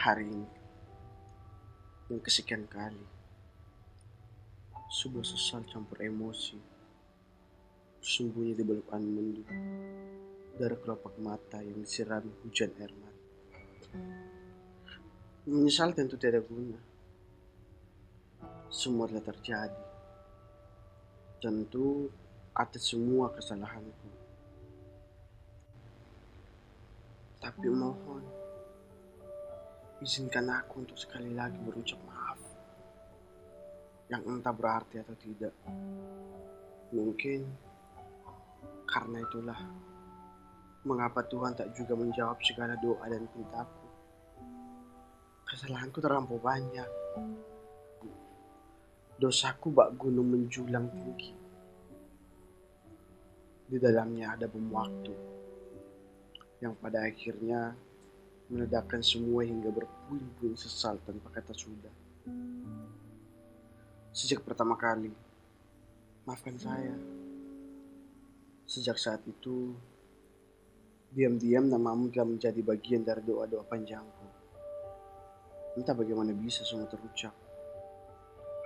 hari ini. Yang kesekian kali sebuah sesal campur emosi sembunyi di balik mendung dari kelopak mata yang disirami hujan air mata. Menyesal tentu tidak guna. Semua telah terjadi. Tentu atas semua kesalahanku. Tapi mohon Izinkan aku untuk sekali lagi berucap maaf. Yang entah berarti atau tidak. Mungkin karena itulah mengapa Tuhan tak juga menjawab segala doa dan pintaku. Kesalahanku terlampau banyak. Dosaku bak gunung menjulang tinggi. Di dalamnya ada bom waktu yang pada akhirnya meledakkan semua hingga berpuing-puing sesal tanpa kata sudah. Sejak pertama kali, maafkan saya. Sejak saat itu, diam-diam namamu telah menjadi bagian dari doa-doa panjangku. Entah bagaimana bisa semua terucap.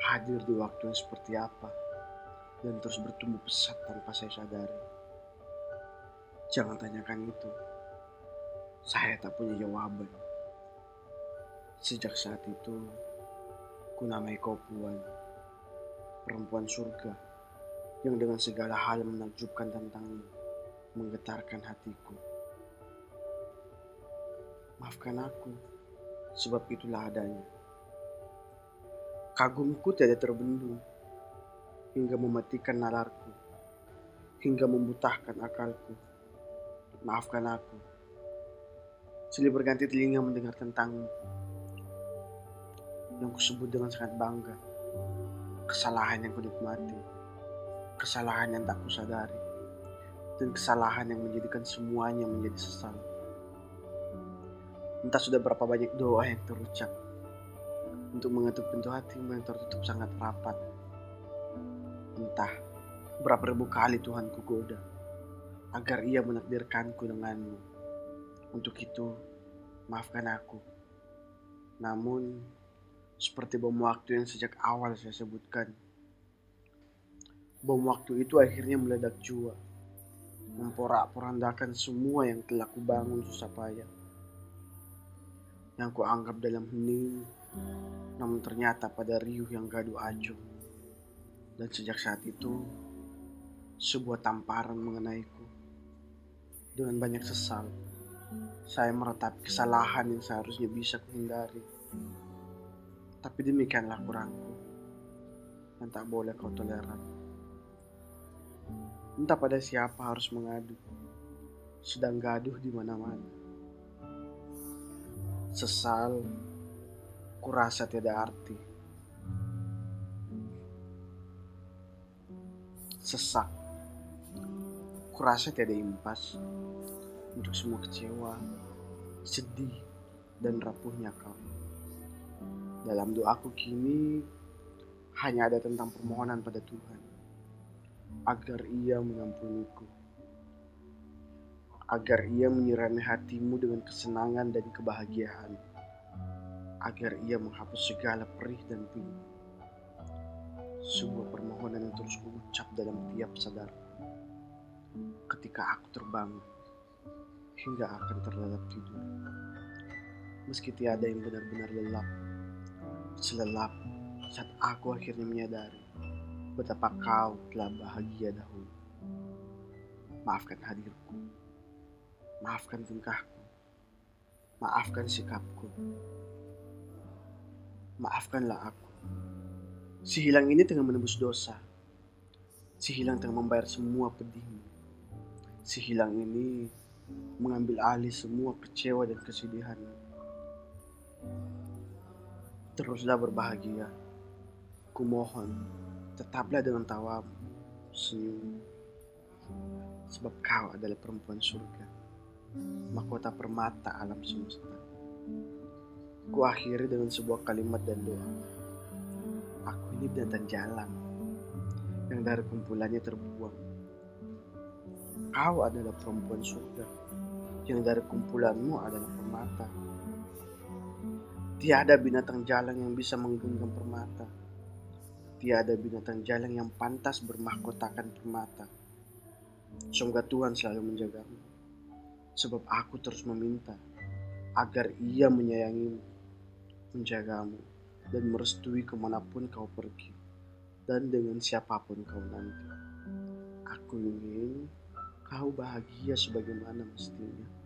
Hadir di waktu yang seperti apa, dan terus bertumbuh pesat tanpa saya sadari. Jangan tanyakan itu. Saya tak punya jawaban. Sejak saat itu, ku namai kau puan, perempuan surga yang dengan segala hal menakjubkan tentangmu, menggetarkan hatiku. Maafkan aku, sebab itulah adanya. Kagumku tidak terbendung, hingga mematikan nalarku, hingga membutahkan akalku. Maafkan aku Silih berganti telinga mendengar tentangmu. Yang kusebut dengan sangat bangga. Kesalahan yang kunikmati. Kesalahan yang tak kusadari. Dan kesalahan yang menjadikan semuanya menjadi sesal. Entah sudah berapa banyak doa yang terucap. Untuk mengetuk pintu hatimu yang tertutup sangat rapat. Entah berapa ribu kali Tuhan kugoda agar ia menakdirkanku denganmu untuk itu, maafkan aku. Namun, seperti bom waktu yang sejak awal saya sebutkan, bom waktu itu akhirnya meledak jua, memporak-porandakan semua yang telah kubangun susah payah. Yang kuanggap dalam hening, namun ternyata pada riuh yang gaduh acuh. Dan sejak saat itu, sebuah tamparan mengenaiku dengan banyak sesal saya meratapi kesalahan yang seharusnya bisa kuhindari. Tapi demikianlah kurangku yang tak boleh kau toleran. Entah pada siapa harus mengadu, sedang gaduh di mana-mana. Sesal, kurasa tidak arti. Sesak, kurasa tidak impas untuk semua kecewa, sedih, dan rapuhnya kau. Dalam doaku kini hanya ada tentang permohonan pada Tuhan agar Ia mengampuniku, agar Ia menyirami hatimu dengan kesenangan dan kebahagiaan, agar Ia menghapus segala perih dan pilu. Sebuah permohonan yang terus ucap dalam tiap sadar ketika aku terbangun hingga akan terlelap tidur. Meski tiada yang benar-benar lelap, selelap saat aku akhirnya menyadari betapa kau telah bahagia dahulu. Maafkan hadirku, maafkan tingkahku, maafkan sikapku, maafkanlah aku. Si hilang ini tengah menebus dosa. Si hilang tengah membayar semua pedihmu. Si hilang ini mengambil alih semua kecewa dan kesedihan. Teruslah berbahagia. Kumohon, tetaplah dengan tawamu, senyum. Sebab kau adalah perempuan surga, mahkota permata alam semesta. Ku akhiri dengan sebuah kalimat dan doa. Aku ini binatang jalan yang dari kumpulannya terbuang Kau adalah perempuan surga yang dari kumpulanmu adalah permata. Tiada binatang jalang yang bisa menggenggam permata. Tiada binatang jalang yang pantas bermahkotakan permata. Semoga Tuhan selalu menjagamu. Sebab aku terus meminta agar ia menyayangimu, menjagamu, dan merestui ke mana pun kau pergi, dan dengan siapa pun kau nanti. Aku ingin kau bahagia sebagaimana mestinya.